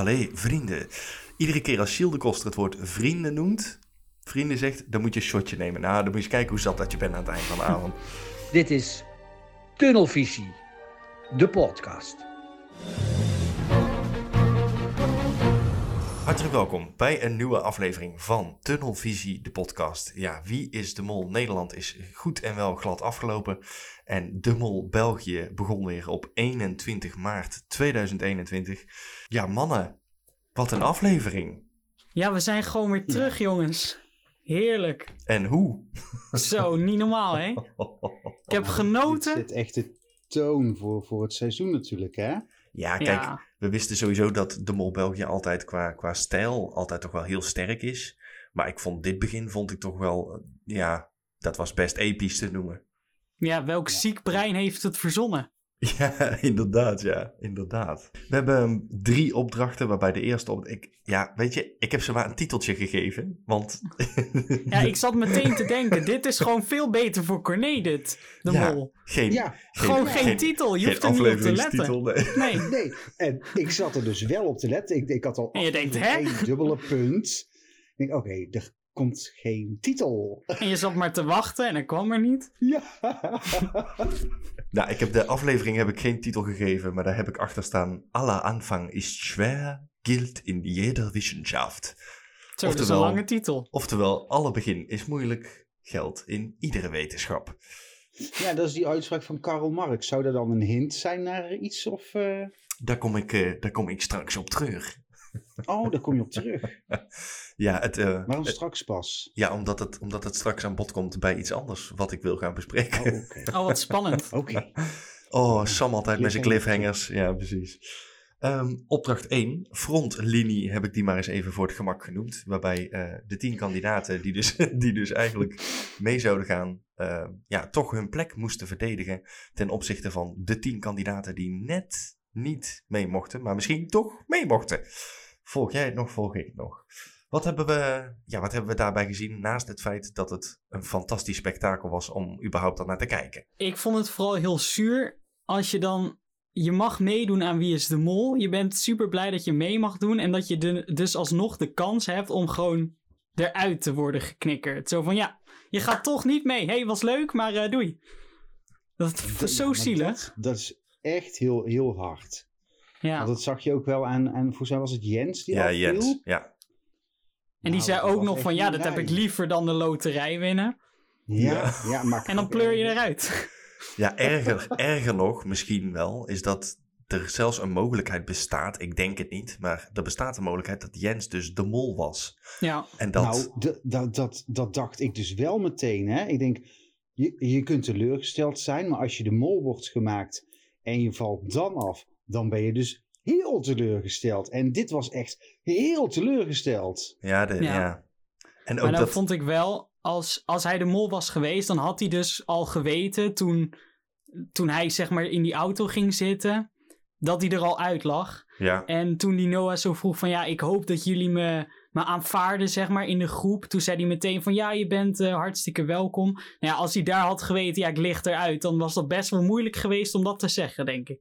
Allee, vrienden. Iedere keer als Gilles de Koster het woord vrienden noemt, vrienden zegt, dan moet je een shotje nemen. Nou, dan moet je eens kijken hoe zat dat je bent aan het eind van de avond. Dit is Tunnelvisie, de podcast. Hartelijk welkom bij een nieuwe aflevering van Tunnelvisie, de podcast. Ja, wie is de mol? Nederland is goed en wel glad afgelopen. En de mol België begon weer op 21 maart 2021. Ja, mannen, wat een aflevering. Ja, we zijn gewoon weer terug, jongens. Heerlijk. En hoe? Zo, niet normaal, hè? Ik heb Dit genoten. zet echt de toon voor, voor het seizoen natuurlijk, hè? Ja, kijk, Ja. We wisten sowieso dat de Mol België altijd qua, qua stijl altijd toch wel heel sterk is. Maar ik vond dit begin vond ik toch wel, eh, ja, dat was best episch te noemen. Ja, welk ziek brein heeft het verzonnen? Ja, inderdaad, ja, inderdaad. We hebben ehm, drie opdrachten, waarbij de eerste op... Ik, ja, weet je, ik heb ze maar een titeltje gegeven, want... Ja, ik zat meteen te denken, dit is gewoon veel beter voor Corné, dit. De Ja. mol. geen, Ja, Gewoon geen, titel, je hoeft er niet op te letten. afleveringstitel, nee. Nee. nee. En ik zat er dus wel op te letten. Ik, ik had al En je denkt, hè? één dubbele punt. Ik denk, oké, er komt geen titel. En je zat maar te wachten en er kwam er niet. Ja. Nou, ik heb de aflevering heb ik geen titel gegeven, maar daar heb ik achter staan... Aller Anfang ist schwer, gilt in jeder Wissenschaft. Zo, dat is een Oftewel- lange titel. Oftewel, alle begin is moeilijk, geldt in iedere wetenschap. ja, dat is die uitspraak van Karl Marx. Zou dat dan een hint zijn naar iets? Of, eh, Daar kom ik, eh, daar kom ik straks op terug. Oh, daar kom je op terug. Ja, het, eh, Waarom het- straks pas? ja omdat, het, omdat het straks aan bod komt bij iets anders wat ik wil gaan bespreken. Oh, oké. Oh, wat spannend. Oké. Oh, Sam altijd met zijn Cliffhanger. cliffhangers. Ja, precies. Ehm, opdracht 1, frontlinie heb ik die maar eens even voor het gemak genoemd. Waarbij eh, de tien kandidaten die dus, die dus eigenlijk mee zouden gaan, eh, ja, toch hun plek moesten verdedigen. Ten opzichte van de tien kandidaten die net niet mee mochten, maar misschien toch mee mochten. Volg jij het nog, volg ik het nog. Wat hebben, we, ja, wat hebben we daarbij gezien? Naast het feit dat het een fantastisch spektakel was om überhaupt al naar te kijken. Ik vond het vooral heel zuur als je dan... Je mag meedoen aan Wie is de Mol. Je bent super blij dat je mee mag doen. En dat je de, dus alsnog de kans hebt om gewoon eruit te worden geknikkerd. Zo van, ja, je gaat toch niet mee. hey, was leuk, maar eh, doei. Dat is zo zielig. Dat, dat is echt heel, heel hard. Ja. Want dat zag je ook wel aan, volgens mij was het Jens die Ja. Jens. Ja, En die Nou, zei ook nog van, ja, dat heb ik liever dan de loterij winnen. Ja, ja. maar En dan pleur je eruit. Ja, erger, erger nog misschien wel, is dat er zelfs een mogelijkheid bestaat. Ik denk het niet, maar er bestaat een mogelijkheid dat Jens dus de mol was. Ja, En dat, Nou, dat, dat, dat dacht ik dus wel meteen. Hè? Ik denk, je, je kunt teleurgesteld zijn, maar als je de mol wordt gemaakt en je valt dan af, dan ben je dus heel teleurgesteld. En dit was echt heel teleurgesteld. ja, de, ja. Ja. En ook maar dat, vond ik wel, als, als hij de mol was geweest, dan had hij dus al geweten toen, toen hij zeg maar in die auto ging zitten, dat hij er al uit lag. ja, En toen die Noah zo vroeg van ja, ik hoop dat jullie me, me aanvaarden zeg maar in de groep. Toen zei hij meteen van ja, je bent eh, hartstikke welkom. Nou ja, als hij daar had geweten, ja, ik lig eruit, dan was dat best wel moeilijk geweest om dat te zeggen, denk ik.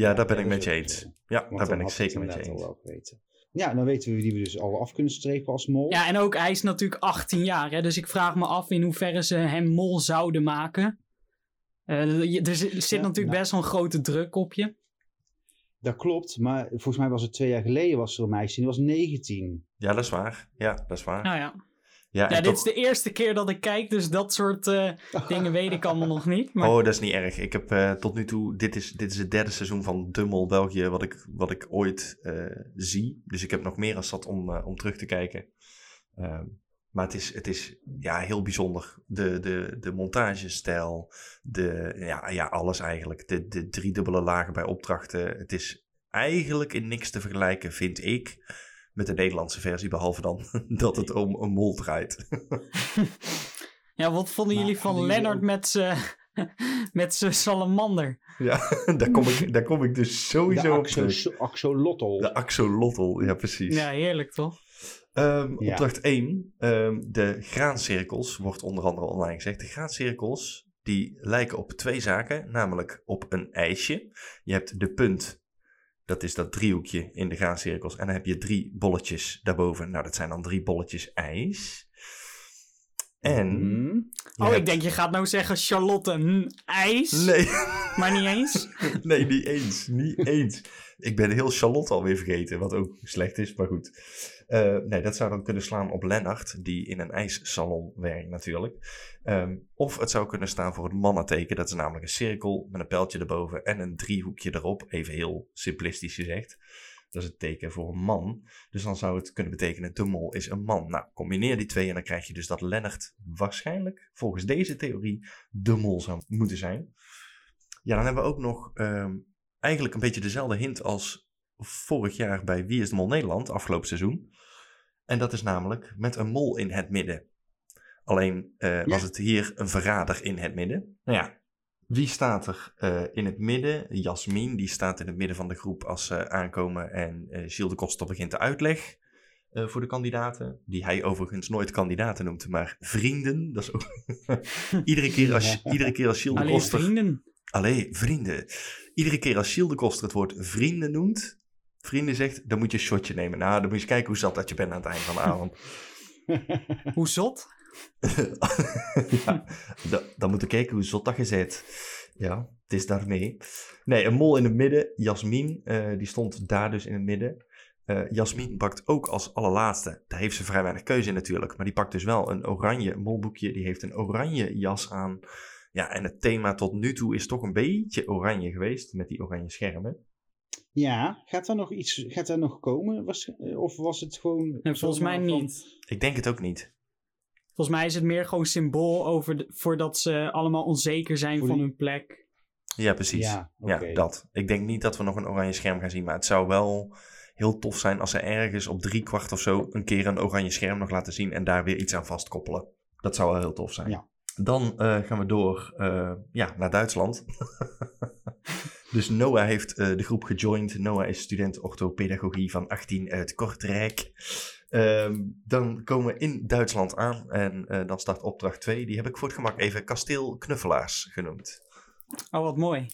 Ja, daar ben ik met je eens. Ja, Want daar ben ik zeker met je eens. wel geweten. Ja, dan weten we wie we dus al af kunnen strepen als mol. Ja, en ook hij is natuurlijk 18 jaar, hè, dus ik vraag me af in hoeverre ze hem mol zouden maken. Eh, er zit, zit Ja, natuurlijk nou. best wel een grote druk op je. Dat klopt, maar volgens mij was het twee jaar geleden was er een meisje, die was 19. Ja, dat is waar. Ja, dat is waar. Nou ja, Ja, dit toch- is de eerste keer dat ik kijk, dus dat soort eh, dingen weet ik allemaal nog niet. Maar Oh, dat is niet erg. Ik heb eh, tot nu toe, dit is, dit is het derde seizoen van Dummel België wat ik, wat ik ooit eh, zie. Dus ik heb nog meer als zat om, om terug te kijken. Ehm, maar het is, het is ja, heel bijzonder. De, de, de montagestijl, de, ja, ja, alles eigenlijk. De, de driedubbele lagen bij opdrachten. Het is eigenlijk in niks te vergelijken, vind ik, met de Nederlandse versie. Behalve dan dat het om een mol draait. ja, wat vonden Maar jullie van Lennart ook- met zijn met zijn salamander? ja, daar kom, ik, daar kom ik dus De sowieso op terug. axo- axolotl. De axolotl, ja precies. Ja, heerlijk toch? Ehm, Ja. Opdracht 1. ehm, de graancirkels wordt onder andere online gezegd. De graancirkels die lijken op twee zaken, namelijk op een ijsje. Je hebt de punt Dat is dat driehoekje in de graancirkels. En dan heb je drie bolletjes daarboven. Nou, dat zijn dan drie bolletjes ijs. En... Mhm. je Oh, hebt- ik denk je gaat nou zeggen Charlotte ijs. Nee, Maar niet eens. nee, niet eens. Niet eens. Ik ben heel Charlotte alweer vergeten, wat ook slecht is, maar goed. Eh, nee, dat zou dan kunnen slaan op Lennart, die in een ijssalon werkt natuurlijk. Ehm, of het zou kunnen staan voor het mannenteken. Dat is namelijk een cirkel met een pijltje erboven en een driehoekje erop. Even heel simplistisch gezegd. Dat is het teken voor een man. Dus dan zou het kunnen betekenen de mol is een man. Nou, combineer die twee en dan krijg je dus dat Lennart waarschijnlijk, volgens deze theorie, de mol zou moeten zijn. Ja, dan hebben we ook nog ehm, eigenlijk een beetje dezelfde hint als vorig jaar bij Wie is de Mol Nederland, afgelopen seizoen. En dat is namelijk met een mol in het midden. Alleen eh, was het hier een verrader in het midden. Nou ja, wie staat er eh, in het midden? Jasmin, die staat in het midden van de groep als ze aankomen en eh Gilles de Koster begint de uitleg eh, voor de kandidaten. Die hij overigens nooit kandidaten noemt, maar vrienden. Dat is ook... iedere, keer als, iedere keer als Gilles de Alleen Koster... vrienden. Allee, vrienden. Iedere keer als Gilles de Koster het woord vrienden noemt, vrienden zegt, dan moet je een shotje nemen. Nou, dan moet je eens kijken hoe zat dat je bent aan het eind van de avond. Hoe zot? ja, dan, dan moet je kijken hoe zot dat je zit. Ja, het is daarmee. Nee, een mol in het midden. Jasmin, eh, die stond daar dus in het midden. Eh Jasmin pakt ook als allerlaatste. Daar heeft ze vrij weinig keuze in natuurlijk. Maar die pakt dus wel een oranje molboekje. Die heeft een oranje jas aan. Ja, en het thema tot nu toe is toch een beetje oranje geweest. Met die oranje schermen. Ja, gaat er nog iets gaat er nog komen? Was, of was het gewoon... En volgens mij van- niet. Ik denk het ook niet. Volgens mij is het meer gewoon symbool over de, voordat ze allemaal onzeker zijn van hun plek. Ja, precies. Ja, dat. Ik denk niet dat we nog een oranje scherm gaan zien. Maar het zou wel heel tof zijn als ze ergens op drie kwart of zo een keer een oranje scherm nog laten zien. En daar weer iets aan vastkoppelen. Dat zou wel heel tof zijn. Ja. Dan eh, gaan we door eh, ja, naar Duitsland. dus Noah heeft eh, de groep gejoind. Noah is student orthopedagogie van 18 uit Kortrijk. Ehm, dan komen we in Duitsland aan en dan start opdracht 2. Die heb ik voor het gemak even Kasteel Knuffelaars genoemd. Oh, wat mooi.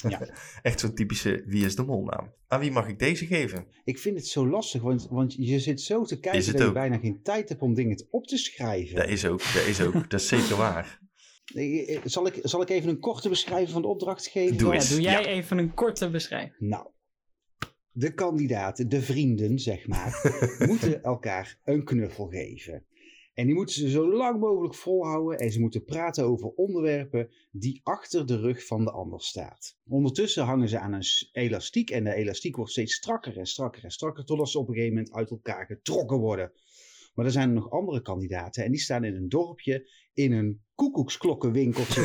Echt zo'n typische Wie is de Mol naam. Aan wie mag ik deze geven? Ik vind het zo lastig, want, want je zit zo te kijken dat je bijna geen tijd hebt om dingen op te schrijven. Dat is ook, dat is ook, dat is zeker waar. Eh, eh, Zal ik, zal ik even een korte beschrijving van de opdracht geven? Doe Ja, eens. doe jij ja. even een korte beschrijving. Nou, de kandidaten, de vrienden, zeg maar, moeten elkaar een knuffel geven. En die moeten ze zo lang mogelijk volhouden en ze moeten praten over onderwerpen die achter de rug van de ander staat. Ondertussen hangen ze aan een elastiek en de elastiek wordt steeds strakker en strakker en strakker totdat ze op een gegeven moment uit elkaar getrokken worden. Maar er zijn er nog andere kandidaten en die staan in een dorpje in een koekoeksklokkenwinkeltje.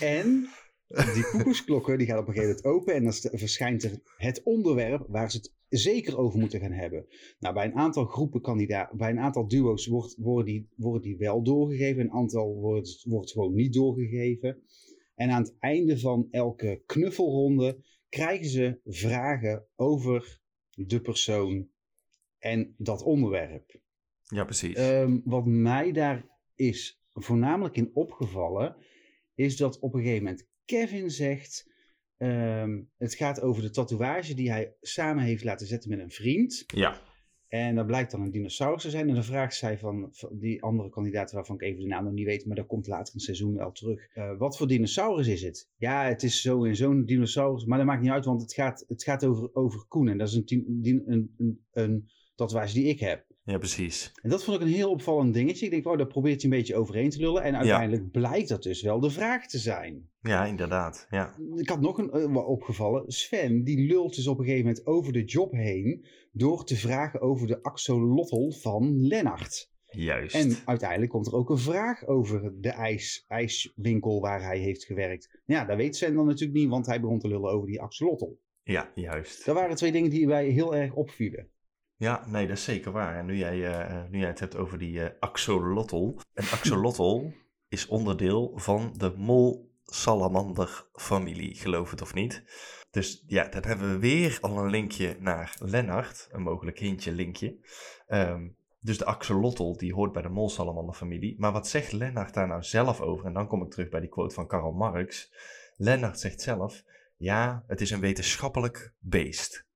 En die koekoeksklokken die gaan op een gegeven moment open en dan verschijnt er het onderwerp waar ze het zeker over moeten gaan hebben. Nou, bij een aantal groepen kandidaten, bij een aantal duo's wordt, worden, die, worden die wel doorgegeven, een aantal wordt, wordt gewoon niet doorgegeven. En aan het einde van elke knuffelronde krijgen ze vragen over de persoon en dat onderwerp. Ja, precies. Ehm, wat mij daar is voornamelijk in opgevallen, is dat op een gegeven moment Kevin zegt: ehm, Het gaat over de tatoeage die hij samen heeft laten zetten met een vriend. ja, En dat blijkt dan een dinosaurus te zijn. En dan vraagt zij van, van die andere kandidaten, waarvan ik even de naam nog niet weet, maar dat komt later in het seizoen wel terug. Eh, wat voor dinosaurus is het? Ja, het is zo en zo'n dinosaurus, maar dat maakt niet uit, want het gaat, het gaat over, over Koen. En dat is een, een, een, een tatoeage die ik heb. Ja, precies. En dat vond ik een heel opvallend dingetje. Ik denk, oh, dat probeert hij een beetje overheen te lullen. En uiteindelijk blijkt dat dus wel de vraag te zijn. Ja, inderdaad. Ja, Ik had nog een wat opgevallen. Sven, die lult dus op een gegeven moment over de job heen... door te vragen over de axolotl van Lennart. juist. En uiteindelijk komt er ook een vraag over de ijs, ijswinkel waar hij heeft gewerkt. Ja, dat weet Sven dan natuurlijk niet, want hij begon te lullen over die axolotl. Ja, juist. Dat waren twee dingen die mij heel erg opvielen. Ja, nee, dat is zeker waar. En nu jij, eh, nu jij het hebt over die eh axolotl. Een axolotl is onderdeel van de mol-salamander-familie, geloof het of niet. Dus ja, dan hebben we weer al een linkje naar Lennart. Een mogelijk hintje, linkje. Ehm, dus de axolotl, die hoort bij de mol-salamander-familie. Maar wat zegt Lennart daar nou zelf over? En dan kom ik terug bij die quote van Karl Marx. Lennart zegt zelf... Ja, het is een wetenschappelijk beest.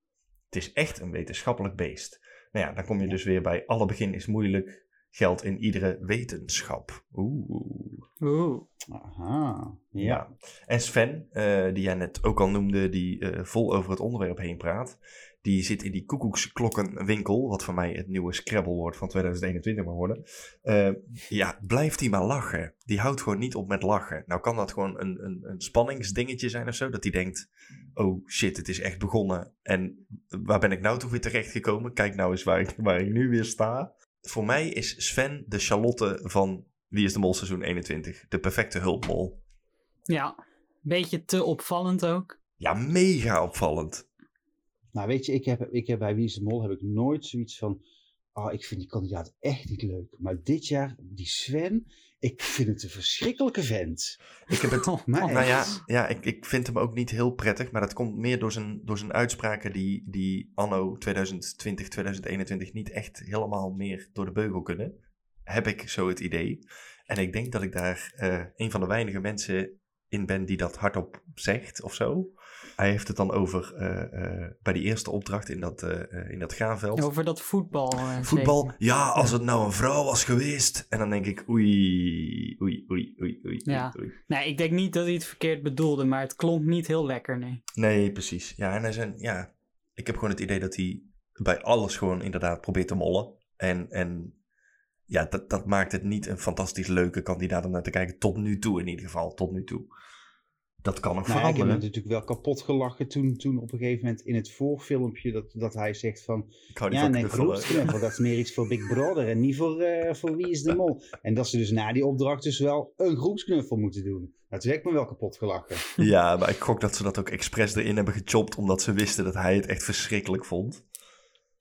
Het is echt een wetenschappelijk beest. Nou ja, dan kom je dus weer bij alle begin is moeilijk. Geldt in iedere wetenschap. Oeh. Oeh. Aha, ja. En Sven, eh, die jij net ook al noemde, die eh, vol over het onderwerp heen praat. Die zit in die koekoeksklokkenwinkel, wat voor mij het nieuwe Scrabble-woord van 2021 mag worden. Eh, ja, blijft hij maar lachen. Die houdt gewoon niet op met lachen. Nou kan dat gewoon een, een, een spanningsdingetje zijn of zo. Dat hij denkt, oh shit, het is echt begonnen. En waar ben ik nou toch weer terecht gekomen? Kijk nou eens waar ik, waar ik nu weer sta. Voor mij is Sven de Charlotte van Wie is de Mol seizoen 21. De perfecte hulpmol. Ja, beetje te opvallend ook. Ja, mega opvallend. Nou, weet je, ik heb, ik heb bij Wie is de Mol heb ik nooit zoiets van... Oh, ik vind die kandidaat echt niet leuk. Maar dit jaar, die Sven, ik vind het een verschrikkelijke vent. Ik heb het Maar Nou ja, echt. ja ik, ik vind hem ook niet heel prettig, maar dat komt meer door zijn, door zijn uitspraken die, die anno 2020, 2021 niet echt helemaal meer door de beugel kunnen. Heb ik zo het idee. En ik denk dat ik daar eh, een van de weinige mensen in ben die dat hardop zegt of zo. Hij heeft het dan over eh, eh, bij die eerste opdracht in dat, eh, in dat graanveld. Over dat voetbal. Voetbal, ja, als het nou een vrouw was geweest. En dan denk ik, oei, oei, oei, oei, oei. Ja. oei. Nee, ik denk niet dat hij het verkeerd bedoelde, maar het klonk niet heel lekker, nee. Nee, precies. Ja, en hij zijn, ja, ik heb gewoon het idee dat hij bij alles gewoon inderdaad probeert te mollen. En, en ja, dat, dat maakt het niet een fantastisch leuke kandidaat om naar te kijken. Tot nu toe in ieder geval, tot nu toe. Dat kan nog Nou, ja, ik heb veranderen. natuurlijk wel kapot gelachen toen, toen op een gegeven moment in het voorfilmpje dat, dat hij zegt van... Ik hou niet Ja, van nee, groepsknuffel, dat is meer iets voor Big Brother en niet voor, eh, voor Wie is de Mol. En dat ze dus na die opdracht dus wel een groepsknuffel moeten doen. Dat werd ik me wel kapot gelachen. Ja, maar ik gok dat ze dat ook expres erin hebben gechopt, omdat ze wisten dat hij het echt verschrikkelijk vond.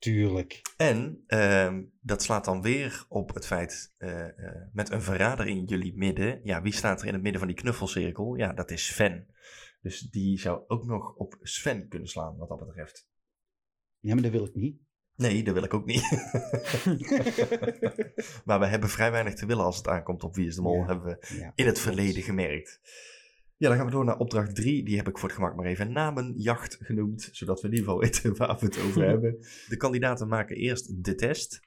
Tuurlijk. En ehm, dat slaat dan weer op het feit, eh, eh, met een verrader in jullie midden. Ja, wie staat er in het midden van die knuffelcirkel? Ja, dat is Sven. Dus die zou ook nog op Sven kunnen slaan, wat dat betreft. Ja, maar dat wil ik niet. Nee, dat wil ik ook niet. maar we hebben vrij weinig te willen als het aankomt op Wie is de Mol, Ja. hebben we Ja. in het verleden gemerkt. Ja, dan gaan we door naar opdracht 3. Die heb ik voor het gemak maar even namenjacht genoemd, zodat we in ieder geval weten waar we het over hebben. De kandidaten maken eerst de test.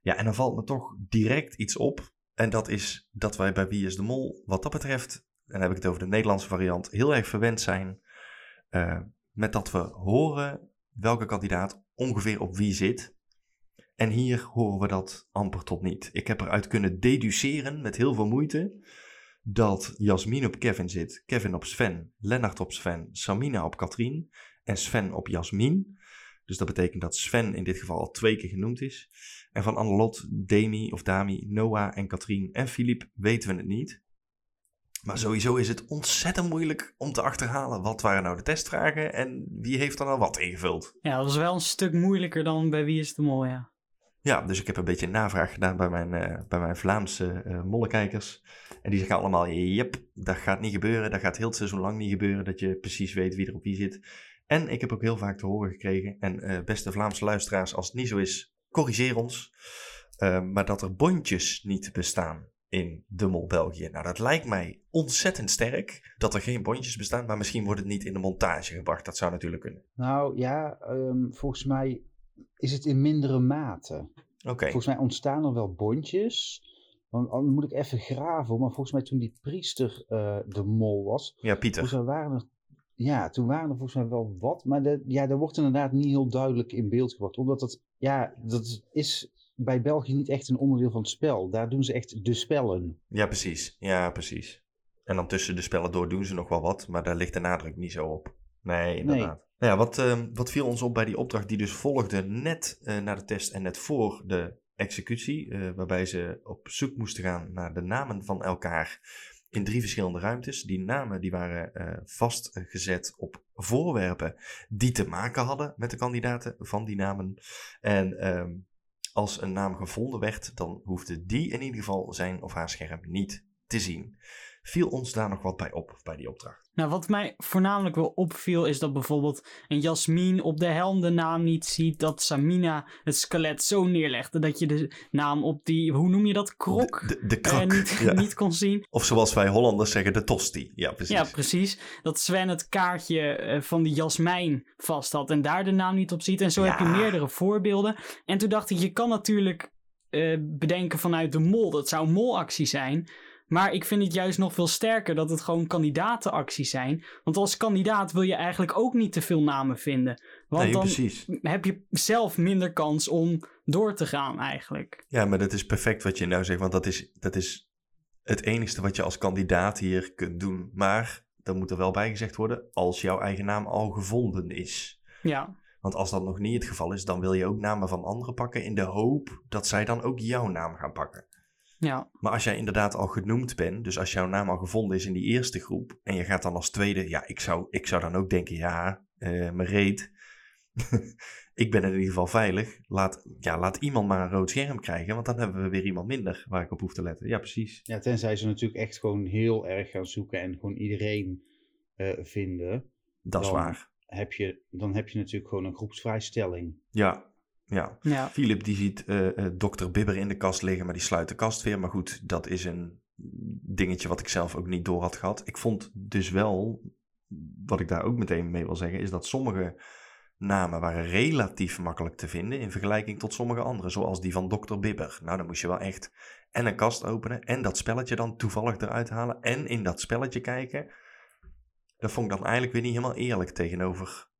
Ja, en dan valt me toch direct iets op. En dat is dat wij bij Wie is de Mol, wat dat betreft, en dan heb ik het over de Nederlandse variant, heel erg verwend zijn eh, met dat we horen welke kandidaat ongeveer op wie zit. En hier horen we dat amper tot niet. Ik heb eruit kunnen deduceren met heel veel moeite dat Jasmin op Kevin zit, Kevin op Sven, Lennart op Sven, Samina op Katrien en Sven op Jasmin. Dus dat betekent dat Sven in dit geval al twee keer genoemd is. En van Annelot, Demi of Dami, Noah en Katrien en Filip weten we het niet. Maar sowieso is het ontzettend moeilijk om te achterhalen wat waren nou de testvragen en wie heeft er nou wat ingevuld. Ja, dat was wel een stuk moeilijker dan bij Wie is de Mol, ja. Ja, dus ik heb een beetje navraag gedaan bij mijn, eh, bij mijn Vlaamse eh mollekijkers. En die zeggen allemaal, yep, dat gaat niet gebeuren. Dat gaat heel het seizoen lang niet gebeuren, dat je precies weet wie er op wie zit. En ik heb ook heel vaak te horen gekregen, en eh, beste Vlaamse luisteraars, als het niet zo is, corrigeer ons. eh, maar dat er bondjes niet bestaan in de Mol België. Nou, dat lijkt mij ontzettend sterk, dat er geen bondjes bestaan. Maar misschien wordt het niet in de montage gebracht. Dat zou natuurlijk kunnen. Nou ja, ehm, volgens mij is het in mindere mate. Volgens mij ontstaan er wel bondjes. Want dan moet ik even graven. Maar volgens mij toen die priester eh, de mol was. ja, Pieter. Waren er, ja, toen waren er volgens mij wel wat. Maar de, ja, dat wordt inderdaad niet heel duidelijk in beeld gebracht. Omdat dat, ja, dat is bij België niet echt een onderdeel van het spel. Daar doen ze echt de spellen. Ja, precies. Ja, precies. En dan tussen de spellen door doen ze nog wel wat, maar daar ligt de nadruk niet zo op. Nee, inderdaad. Nou ja, wat, ehm, wat viel ons op bij die opdracht die dus volgde net eh, na de test en net voor de executie, eh, waarbij ze op zoek moesten gaan naar de namen van elkaar in drie verschillende ruimtes. Die namen die waren eh, vastgezet op voorwerpen die te maken hadden met de kandidaten van die namen. En ehm, als een naam gevonden werd, dan hoefde die in ieder geval zijn of haar scherm niet te zien. Viel ons daar nog wat bij op, bij die opdracht? Nou, wat mij voornamelijk wel opviel is dat bijvoorbeeld een Jasmin op de helm de naam niet ziet. Dat Samina het skelet zo neerlegde dat je de naam op die, hoe noem je dat, krok, De, de, de eh, niet, ja. niet kon zien. Of zoals wij Hollanders zeggen, de tosti. Ja, precies. Ja, precies. Dat Sven het kaartje eh, van die jasmijn vast had en daar de naam niet op ziet. En zo heb je meerdere voorbeelden. En toen dacht ik, je kan natuurlijk eh, bedenken vanuit de mol. Dat zou een molactie zijn. Maar ik vind het juist nog veel sterker dat het gewoon kandidatenacties zijn. Want als kandidaat wil je eigenlijk ook niet te veel namen vinden. Want nee, dan precies. heb je zelf minder kans om door te gaan eigenlijk. Ja, maar dat is perfect wat je nou zegt, want dat is, dat is het enige wat je als kandidaat hier kunt doen. Maar, dan moet er wel bij gezegd worden, als jouw eigen naam al gevonden is. Ja, Want als dat nog niet het geval is, dan wil je ook namen van anderen pakken in de hoop dat zij dan ook jouw naam gaan pakken. Ja. Maar als jij inderdaad al genoemd bent, dus als jouw naam al gevonden is in die eerste groep en je gaat dan als tweede, ja, ik zou, ik zou dan ook denken, ja, eh mijn reet, ik ben in ieder geval veilig. Laat, ja, laat iemand maar een rood scherm krijgen, want dan hebben we weer iemand minder waar ik op hoef te letten. Ja, precies. Ja, tenzij ze natuurlijk echt gewoon heel erg gaan zoeken en gewoon iedereen eh, vinden. Dat is waar. Heb je, dan heb je natuurlijk gewoon een groepsvrijstelling. Ja, ja. ja. Philip die ziet eh, dokter Bibber in de kast liggen, maar die sluit de kast weer. Maar goed, dat is een dingetje wat ik zelf ook niet door had gehad. Ik vond dus wel, wat ik daar ook meteen mee wil zeggen, is dat sommige namen waren relatief makkelijk te vinden in vergelijking tot sommige andere, zoals die van dokter Bibber. Nou, dan moest je wel echt en een kast openen en dat spelletje dan toevallig eruit halen en in dat spelletje kijken. Dat vond ik dan eigenlijk weer niet helemaal eerlijk tegenover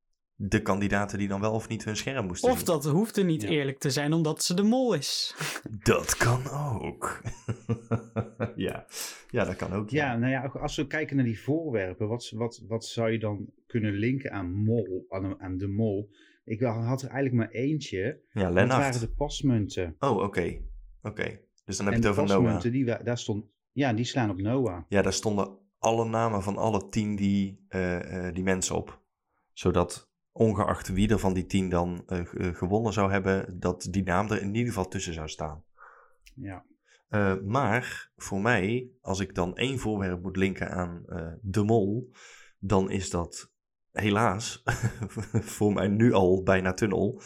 de kandidaten die dan wel of niet hun scherm moesten Of zien. dat hoefde niet Ja. eerlijk te zijn omdat ze de mol is. Dat kan ook. ja. ja, dat kan ook. Ja, nou ja, als we kijken naar die voorwerpen, wat, wat, wat zou je dan kunnen linken aan mol, aan, aan de mol? Ik had er eigenlijk maar eentje. ja Dat Lennart. waren de pasmunten. Oh, oké. Oké. Dus dan heb je het over Noah. pasmunten, die, daar stond, ja, die slaan op Noah. Ja, daar stonden alle namen van alle tien die, eh, eh, die mensen op. Zodat ongeacht wie er van die tien dan eh, eh, gewonnen zou hebben, dat die naam er in ieder geval tussen zou staan. Ja. Eh, maar voor mij, als ik dan één voorwerp moet linken aan de mol, dan is dat helaas, voor mij nu al bijna tunnel,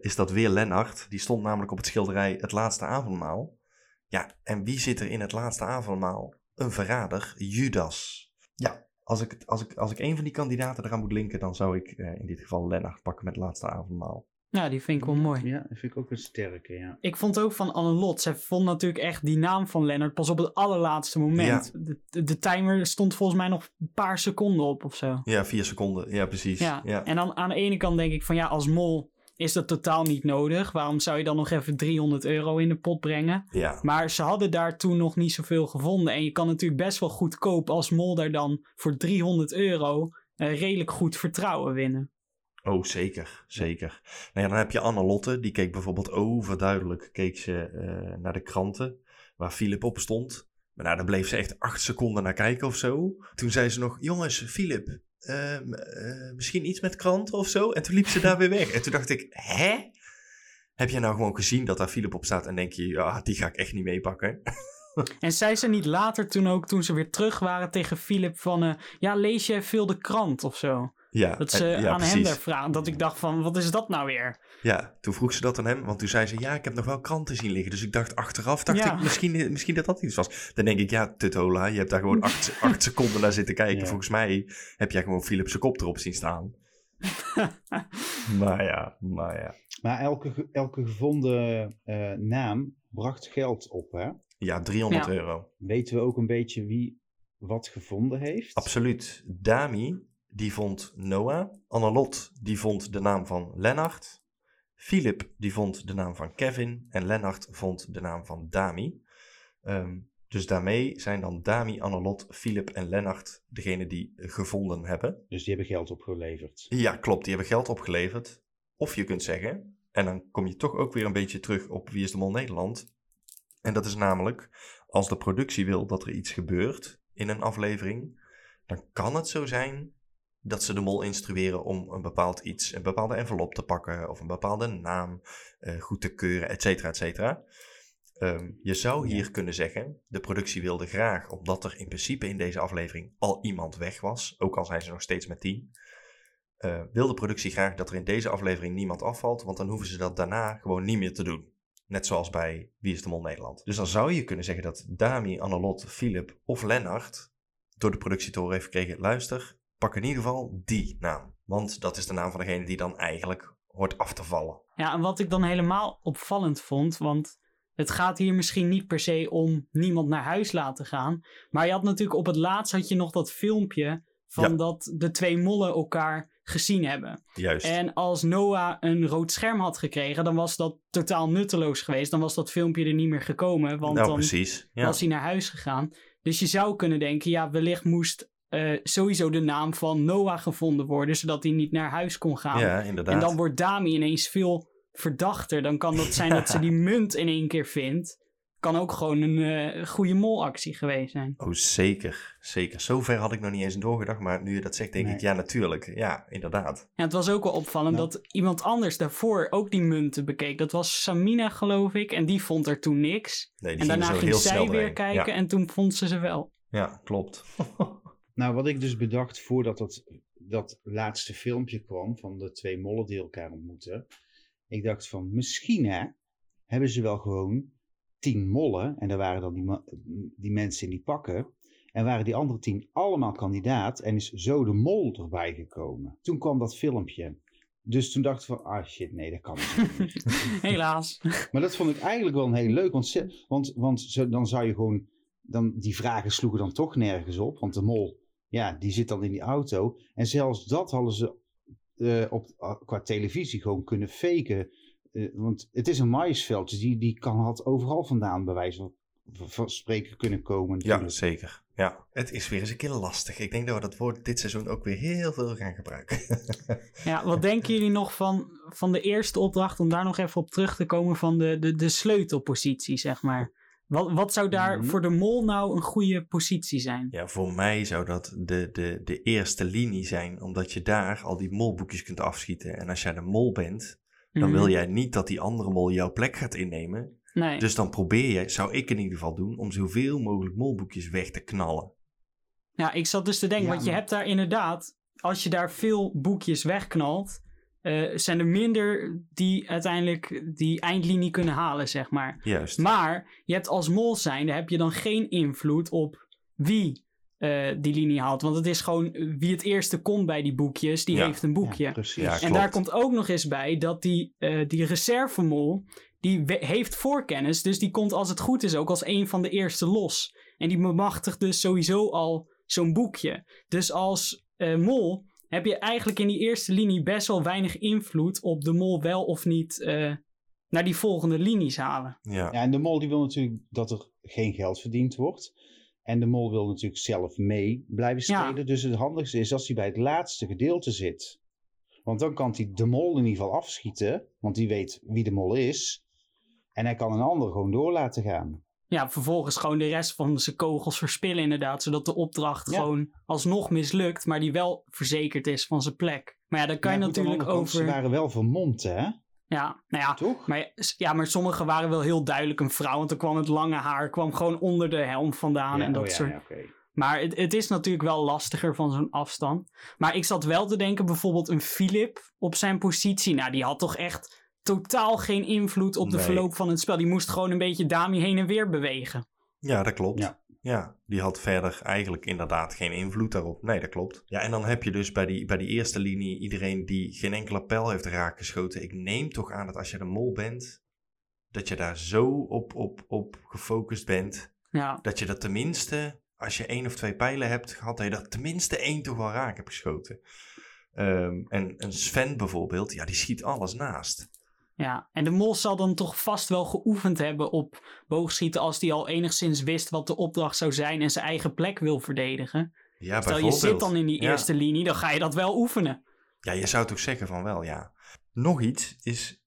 is dat weer Lennart. Die stond namelijk op het schilderij Het Laatste Avondmaal. Ja, en wie zit er in Het Laatste Avondmaal? Een verrader, Judas. Ja, als ik, het- als ik, als ik één van die kandidaten eraan moet linken, dan zou ik eh, in dit geval Lennart pakken met Het Laatste Avondmaal. Ja, die vind ik wel mooi. Ja, dat vind ik ook een sterke, ja. Ik vond ook van Annelot. Zij vond natuurlijk echt die naam van Lennart pas op het allerlaatste moment. De, de, de timer stond volgens mij nog een paar seconden op of zo. Ja, vier seconden. Ja, precies. Ja. ja. En dan aan de ene kant denk ik van ja, als mol is dat totaal niet nodig. Waarom zou je dan nog even 300 euro in de pot brengen? ja. Maar ze hadden daar toen nog niet zoveel gevonden. En je kan natuurlijk best wel goedkoop als mol daar dan voor 300 euro eh, redelijk goed vertrouwen winnen. Oh, zeker. Zeker. Nou ja, dan heb je Annelotte. Die keek bijvoorbeeld overduidelijk keek ze, eh, naar de kranten waar Philip op stond. Maar nou, daar bleef ze echt acht seconden naar kijken of zo. Toen zei ze nog, jongens, Philip, ehm, eh, misschien iets met kranten of zo? En toen liep ze daar weer weg. En toen dacht ik, hè? Heb jij nou gewoon gezien dat daar Philip op staat en denk je, ja, die ga ik echt niet meepakken? En zei ze niet later toen ook, toen ze weer terug waren tegen Philip van... eh, ja, lees jij veel de krant of zo? Ja, Dat en- ze ja, aan hem daar vragen. Dat ik dacht van, wat is dat nou weer? Ja, toen vroeg ze dat aan hem, want toen zei ze, ja, ik heb nog wel kranten zien liggen. Dus ik dacht achteraf, dacht Ja. ik, misschien, misschien dat dat iets was. Dan denk ik, ja, Tutola, je hebt daar gewoon acht, acht seconden naar zitten kijken. Ja. Volgens mij heb jij gewoon Philips kop erop zien staan. maar ja, maar ja. Maar elke, elke gevonden eh, naam bracht geld op, hè? Ja, 300 Ja. euro. Weten we ook een beetje wie wat gevonden heeft? Absoluut. Dami, die vond Noah. Annelot, die vond de naam van Lennart. Philip, die vond de naam van Kevin. En Lennart vond de naam van Dami. Ehm, dus daarmee zijn dan Dami, Annelot, Philip en Lennart degene die gevonden hebben. Dus die hebben geld opgeleverd. Ja, klopt. Die hebben geld opgeleverd. Of je kunt zeggen, en dan kom je toch ook weer een beetje terug op Wie is de Mol Nederland. En dat is namelijk, als de productie wil dat er iets gebeurt in een aflevering, dan kan het zo zijn dat ze de mol instrueren om een bepaald iets, een bepaalde envelop te pakken of een bepaalde naam eh, goed te keuren, et cetera, et cetera. Ehm, je zou hier kunnen zeggen, de productie wilde graag, omdat er in principe in deze aflevering al iemand weg was, ook al zijn ze nog steeds met tien, eh, wil de productie graag dat er in deze aflevering niemand afvalt, want dan hoeven ze dat daarna gewoon niet meer te doen. Net zoals bij Wie is de Mol Nederland. Dus dan zou je kunnen zeggen dat Dami, Annelot, Philip of Lennart door de productie te horen heeft gekregen, luister, pak in ieder geval die naam. Want dat is de naam van degene die dan eigenlijk hoort af te vallen. Ja, en wat ik dan helemaal opvallend vond, want het gaat hier misschien niet per se om niemand naar huis laten gaan. Maar je had natuurlijk op het laatst had je nog dat filmpje van Ja. dat de twee mollen elkaar gezien hebben. Juist. En als Noah een rood scherm had gekregen, dan was dat totaal nutteloos geweest. Dan was dat filmpje er niet meer gekomen, want nou, dan precies. Ja. was hij naar huis gegaan. Dus je zou kunnen denken, ja, wellicht moest eh, sowieso de naam van Noah gevonden worden, zodat hij niet naar huis kon gaan. ja, inderdaad. En dan wordt Dami ineens veel verdachter. Dan kan dat zijn dat ze die munt in één keer vindt. Kan ook gewoon een eh, goede molactie geweest zijn. Oh, zeker. Zeker. Zover had ik nog niet eens doorgedacht, maar nu je dat zegt, denk Nee. ik, ja, natuurlijk. Ja, inderdaad. En het was ook wel opvallend dat iemand anders daarvoor ook die munten bekeek. Dat was Samina, geloof ik. En die vond er toen niks. Nee, die en daarna ging zij weer kijken en toen vond ze ze wel. Ja, ja klopt. Nou, wat ik dus bedacht voordat dat, dat laatste filmpje kwam van de twee mollen die elkaar ontmoeten. Ik dacht van, misschien hè, hebben ze wel gewoon tien mollen. En daar waren dan die, die mensen in die pakken. En waren die andere tien allemaal kandidaat. En is zo de mol erbij gekomen. Toen kwam dat filmpje. Dus toen dacht ik van, ah shit, nee, dat kan niet. Helaas. Maar dat vond ik eigenlijk wel een heel leuk. Want, ze- want, want dan zou je gewoon. Dan, die vragen sloegen dan toch nergens op. Want de mol, ja, die zit dan in die auto. En zelfs dat hadden ze eh, op, ah, qua televisie gewoon kunnen faken. Eh, want het is een maïsveld. Dus die, die kan, had overal vandaan bij wijze van, van spreken kunnen komen. Ja, natuurlijk. zeker. Ja, het is weer eens een keer lastig. Ik denk dat we dat woord dit seizoen ook weer heel veel gaan gebruiken. Ja, wat denken jullie nog van, van de eerste opdracht, om daar nog even op terug te komen, van de, de, de sleutelpositie, zeg maar? Wat, wat zou daar Mhm. voor de mol nou een goede positie zijn? ja, voor mij zou dat de, de, de eerste linie zijn, omdat je daar al die molboekjes kunt afschieten. En als jij de mol bent, dan Mhm. wil jij niet dat die andere mol jouw plek gaat innemen. Nee. Dus dan probeer je, zou ik in ieder geval doen, om zoveel mogelijk molboekjes weg te knallen. Ja, ik zat dus te denken, Ja, want je maar- hebt daar inderdaad, als je daar veel boekjes wegknalt, eh, zijn er minder die uiteindelijk die eindlinie kunnen halen, zeg maar. Juist. Maar je hebt als mol zijnde, heb je dan geen invloed op wie eh, die linie haalt. Want het is gewoon eh, wie het eerste komt bij die boekjes, die Ja. heeft een boekje. Ja, precies. Ja, En daar komt ook nog eens bij dat die, eh die reservemol, die heeft voorkennis. Dus die komt als het goed is ook als een van de eerste los. En die bemachtigt dus sowieso al zo'n boekje. Dus als mol heb je eigenlijk in die eerste linie best wel weinig invloed op de mol wel of niet eh, naar die volgende linies halen. Ja. Ja, en de mol die wil natuurlijk dat er geen geld verdiend wordt. En de mol wil natuurlijk zelf mee blijven Ja. spelen. Dus het handigste is als hij bij het laatste gedeelte zit. Want dan kan hij de mol in ieder geval afschieten. Want die weet wie de mol is. En hij kan een ander gewoon door laten gaan. Ja, vervolgens gewoon de rest van zijn kogels verspillen inderdaad. Zodat de opdracht Ja. gewoon alsnog mislukt, maar die wel verzekerd is van zijn plek. Maar ja, dan kan Ja, je natuurlijk kant, over... Ze waren wel vermomd, hè? Ja, nou ja, Toch? Maar, ja, maar sommige waren wel heel duidelijk een vrouw. Want er kwam het lange haar kwam gewoon onder de helm vandaan. Ja, en dat oh soort. Maar het, het is natuurlijk wel lastiger van zo'n afstand. Maar ik zat wel te denken, bijvoorbeeld een Philip op zijn positie. Nou, die had toch echt totaal geen invloed op de Nee. verloop van het spel. Die moest gewoon een beetje Dami heen en weer bewegen. Ja, dat klopt. Ja. Ja. die had verder eigenlijk inderdaad geen invloed daarop. Nee, dat klopt. Ja, en dan heb je dus bij die, bij die eerste linie iedereen die geen enkele pijl heeft raakgeschoten. Ik neem toch aan dat als je de mol bent, dat je daar zo op, op, op gefocust bent, Ja, dat je dat tenminste, als je één of twee pijlen hebt gehad, dat je er tenminste één toch wel raak hebt geschoten. Ehm, en een Sven bijvoorbeeld, ja, die schiet alles naast. Ja. En de mol zal dan toch vast wel geoefend hebben op boogschieten. als hij al enigszins wist wat de opdracht zou zijn en zijn eigen plek wil verdedigen. Ja, Stel je zit dan in die Ja. eerste linie, dan ga je dat wel oefenen. Ja, je zou toch zeggen van wel, ja. Nog iets is,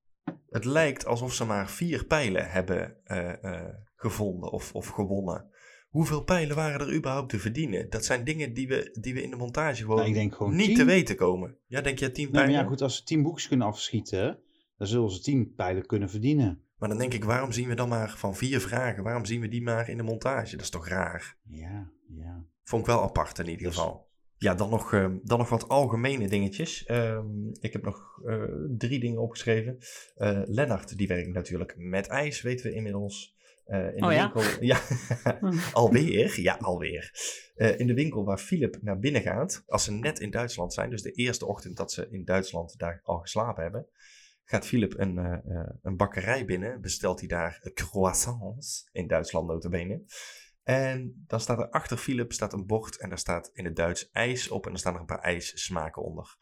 het lijkt alsof ze maar vier pijlen hebben eh, eh, gevonden of, of gewonnen. Hoeveel pijlen waren er überhaupt te verdienen? Dat zijn dingen die we, die we in de montage gewoon Nou, ik denk gewoon niet tien. te weten komen. Ja, denk je tien Nou, maar pijlen? ja, goed, als ze tien boekjes kunnen afschieten, dan zullen ze tien pijlen kunnen verdienen. Maar dan denk ik, waarom zien we dan maar van vier vragen, waarom zien we die maar in de montage? Dat is toch raar? Ja, ja. Vond ik wel apart in ieder Dus- geval. Ja, dan nog, eh, dan nog wat algemene dingetjes. Ehm, ik heb nog eh, drie dingen opgeschreven. Eh Lennart, die werkt natuurlijk met ijs, weten we inmiddels. Eh, in Oh de ja? winkel, ja, alweer, ja, alweer. Eh, in de winkel waar Philip naar binnen gaat, als ze net in Duitsland zijn, dus de eerste ochtend dat ze in Duitsland daar al geslapen hebben, gaat Philip een, eh, eh, een bakkerij binnen, bestelt hij daar croissants, in Duitsland notabene. En dan staat er achter Philip staat een bord en daar staat in het Duits ijs op en er staan er een paar ijssmaken onder.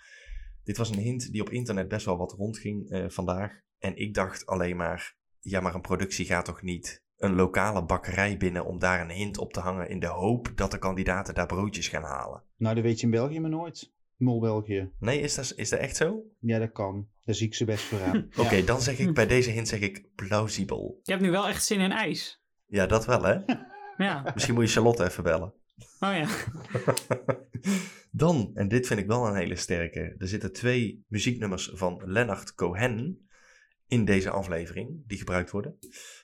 Dit was een hint die op internet best wel wat rondging eh, vandaag. En ik dacht alleen maar, ja maar een productie gaat toch niet een lokale bakkerij binnen om daar een hint op te hangen in de hoop dat de kandidaten daar broodjes gaan halen. Nou, dat weet je in België maar nooit. Mol België. Nee, is dat, is dat echt zo? Ja, dat kan. Daar zie ik ze best voor aan. Oké, dan zeg ik bij deze hint zeg ik plausibel. Je hebt nu wel echt zin in ijs. Ja, dat wel hè. Ja. Misschien moet je Charlotte even bellen. Oh ja. Dan, en dit vind ik wel een hele sterke, er zitten twee muzieknummers van Leonard Cohen in deze aflevering die gebruikt worden.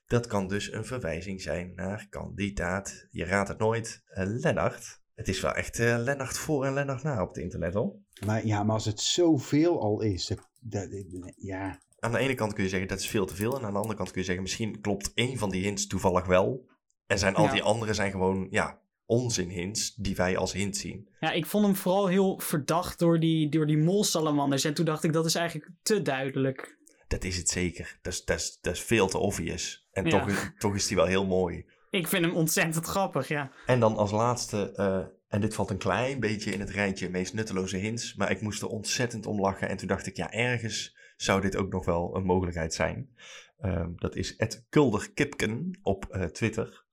Dat kan dus een verwijzing zijn naar kandidaat, je raadt het nooit, eh, Lennart. Het is wel echt eh Lennart voor en Lennart na op het internet hoor. Maar ja, maar als het zoveel al is, dat, dat- dat- ja. Aan de ene kant kun je zeggen dat is veel te veel en aan de andere kant kun je zeggen misschien klopt één van die hints toevallig wel. En zijn al Ja. die andere zijn gewoon, ja, onzin hints die wij als hint zien. Ja, ik vond hem vooral heel verdacht door die, door die molsalamanders. En toen dacht ik, dat is eigenlijk te duidelijk. Dat is het zeker. Dat is, dat is, dat is veel te obvious. En Ja. toch, toch is die wel heel mooi. Ik vind hem ontzettend grappig, ja. En dan als laatste, eh, en dit valt een klein beetje in het rijtje meest nutteloze hints, maar ik moest er ontzettend om lachen. En toen dacht ik, ja, ergens zou dit ook nog wel een mogelijkheid zijn. Ehm, dat is Ed Kulder Kipken op eh, Twitter.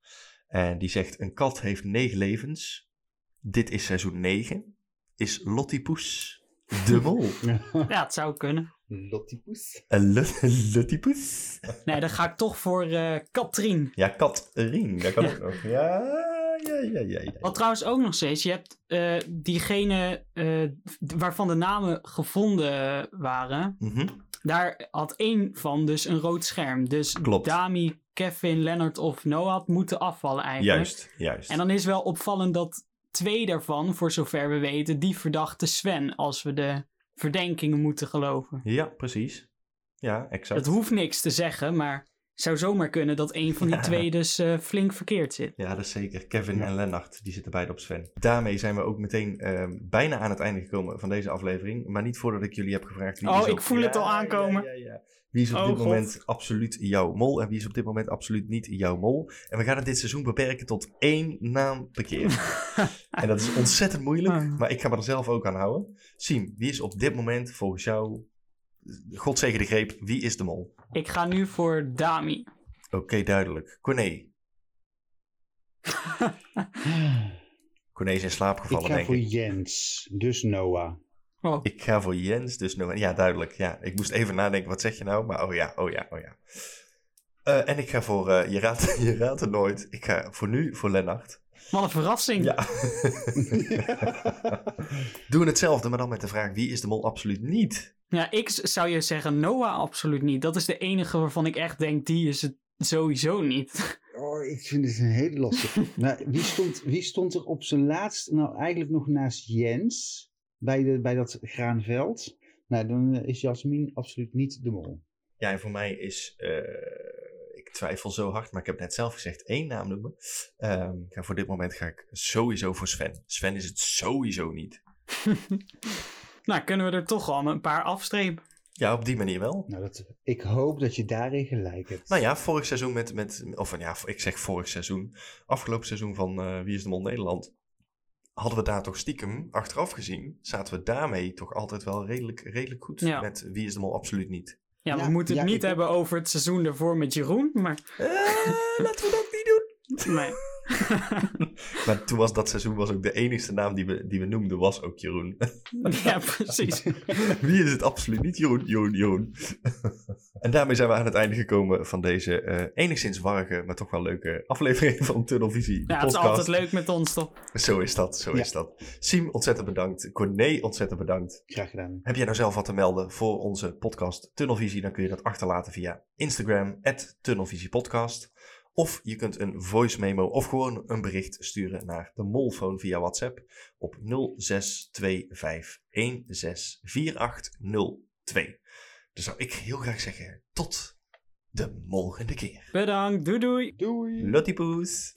En die zegt, een kat heeft negen levens. Dit is seizoen 9. Is Lottie Poes de mol? Ja, het zou kunnen. Lottiepoes. Een Lot- Lottie Poes? Nee, dan ga ik toch voor eh Katrien. Ja, Katrien, dat kan ook nog. Ja, ja, ja, ja. ja. Wat trouwens ook nog steeds, je hebt eh, diegene eh, waarvan de namen gevonden waren. Mhm. Daar had één van dus een rood scherm. Dus Klopt. Dami, Kevin, Leonard of Noah had moeten afvallen eigenlijk. Juist, juist. En dan is wel opvallend dat twee daarvan, voor zover we weten, die verdachte Sven, als we de verdenkingen moeten geloven. Ja, precies. Ja, exact. Dat hoeft niks te zeggen, maar het zou zomaar kunnen dat een van die Ja. twee dus eh, flink verkeerd zit. Ja, dat is zeker. Kevin Ja. en Lennart, die zitten beide op Sven. Daarmee zijn we ook meteen ehm, bijna aan het einde gekomen van deze aflevering. Maar niet voordat ik jullie heb gevraagd wie Oh, is ik op- voel het al aankomen. Ja, ja, ja. Wie is op Oh, dit God. moment absoluut jouw mol en wie is op dit moment absoluut niet jouw mol? En we gaan het dit seizoen beperken tot één naam per keer. en dat is ontzettend moeilijk, Ah. maar ik ga me er zelf ook aan houden. Siem, wie is op dit moment volgens jou, God zegen de greep, wie is de mol? Ik ga nu voor Dami. Oké, duidelijk. Corné. Corné is in slaap Ik gevallen, ga denk voor ik. Jens, dus Noah. Oh, Ik ga voor Jens, dus no ja, duidelijk. Ja, ik moest even nadenken, wat zeg je nou? Maar oh ja, oh ja, oh ja. Eh, en ik ga voor, eh, je, raadt, je raadt het nooit. Ik ga voor nu voor Lennart. Wat een verrassing. Ja. Doen hetzelfde, maar dan met de vraag, wie is de mol absoluut niet? Ja, ik zou je zeggen Noah absoluut niet. Dat is de enige waarvan ik echt denk, die is het sowieso niet. Oh, ik vind het een hele lastige. nou, wie, stond, wie stond er op zijn laatst, nou eigenlijk nog naast Jens, bij, de, bij dat graanveld? Nou, dan eh, is Jasmin absoluut niet de mol. Ja, en voor mij is, eh, twijfel zo hard, maar ik heb net zelf gezegd één naam noemen. Ehm, voor dit moment ga ik sowieso voor Sven. Sven is het sowieso niet. nou, kunnen we er toch al een paar afstrepen. Ja, op die manier wel. Nou, dat, ik hoop dat je daarin gelijk hebt. Nou ja, vorig seizoen met, met of ja, ik zeg vorig seizoen, afgelopen seizoen van eh, Wie is de Mol Nederland, hadden we daar toch stiekem, achteraf gezien, zaten we daarmee toch altijd wel redelijk, redelijk goed Ja. met Wie is de Mol absoluut niet. Ja, Ja, we moeten het ja, niet hebben over het seizoen ervoor met Jeroen, maar... Eh, laten we dat niet doen. Nee. Maar toen was dat seizoen was ook de enige naam die we, die we noemden, was ook Jeroen. ja, precies. Wie is het absoluut niet? Jeroen, Jeroen, Jeroen. En daarmee zijn we aan het einde gekomen van deze eh, enigszins warrige, maar toch wel leuke aflevering van Tunnelvisie. Ja, het is altijd leuk met ons, toch? Zo is dat, zo Ja. is dat. Siem, ontzettend bedankt. Corné, ontzettend bedankt. Graag gedaan. Heb jij nou zelf wat te melden voor onze podcast Tunnelvisie? Dan kun je dat achterlaten via Instagram, Tunnelvisiepodcast. Of je kunt een voice memo of gewoon een bericht sturen naar de Molphone via WhatsApp op 0625164802. Dus zou ik heel graag zeggen, tot de volgende keer. Bedankt, doei doei. Doei! Lottie poes!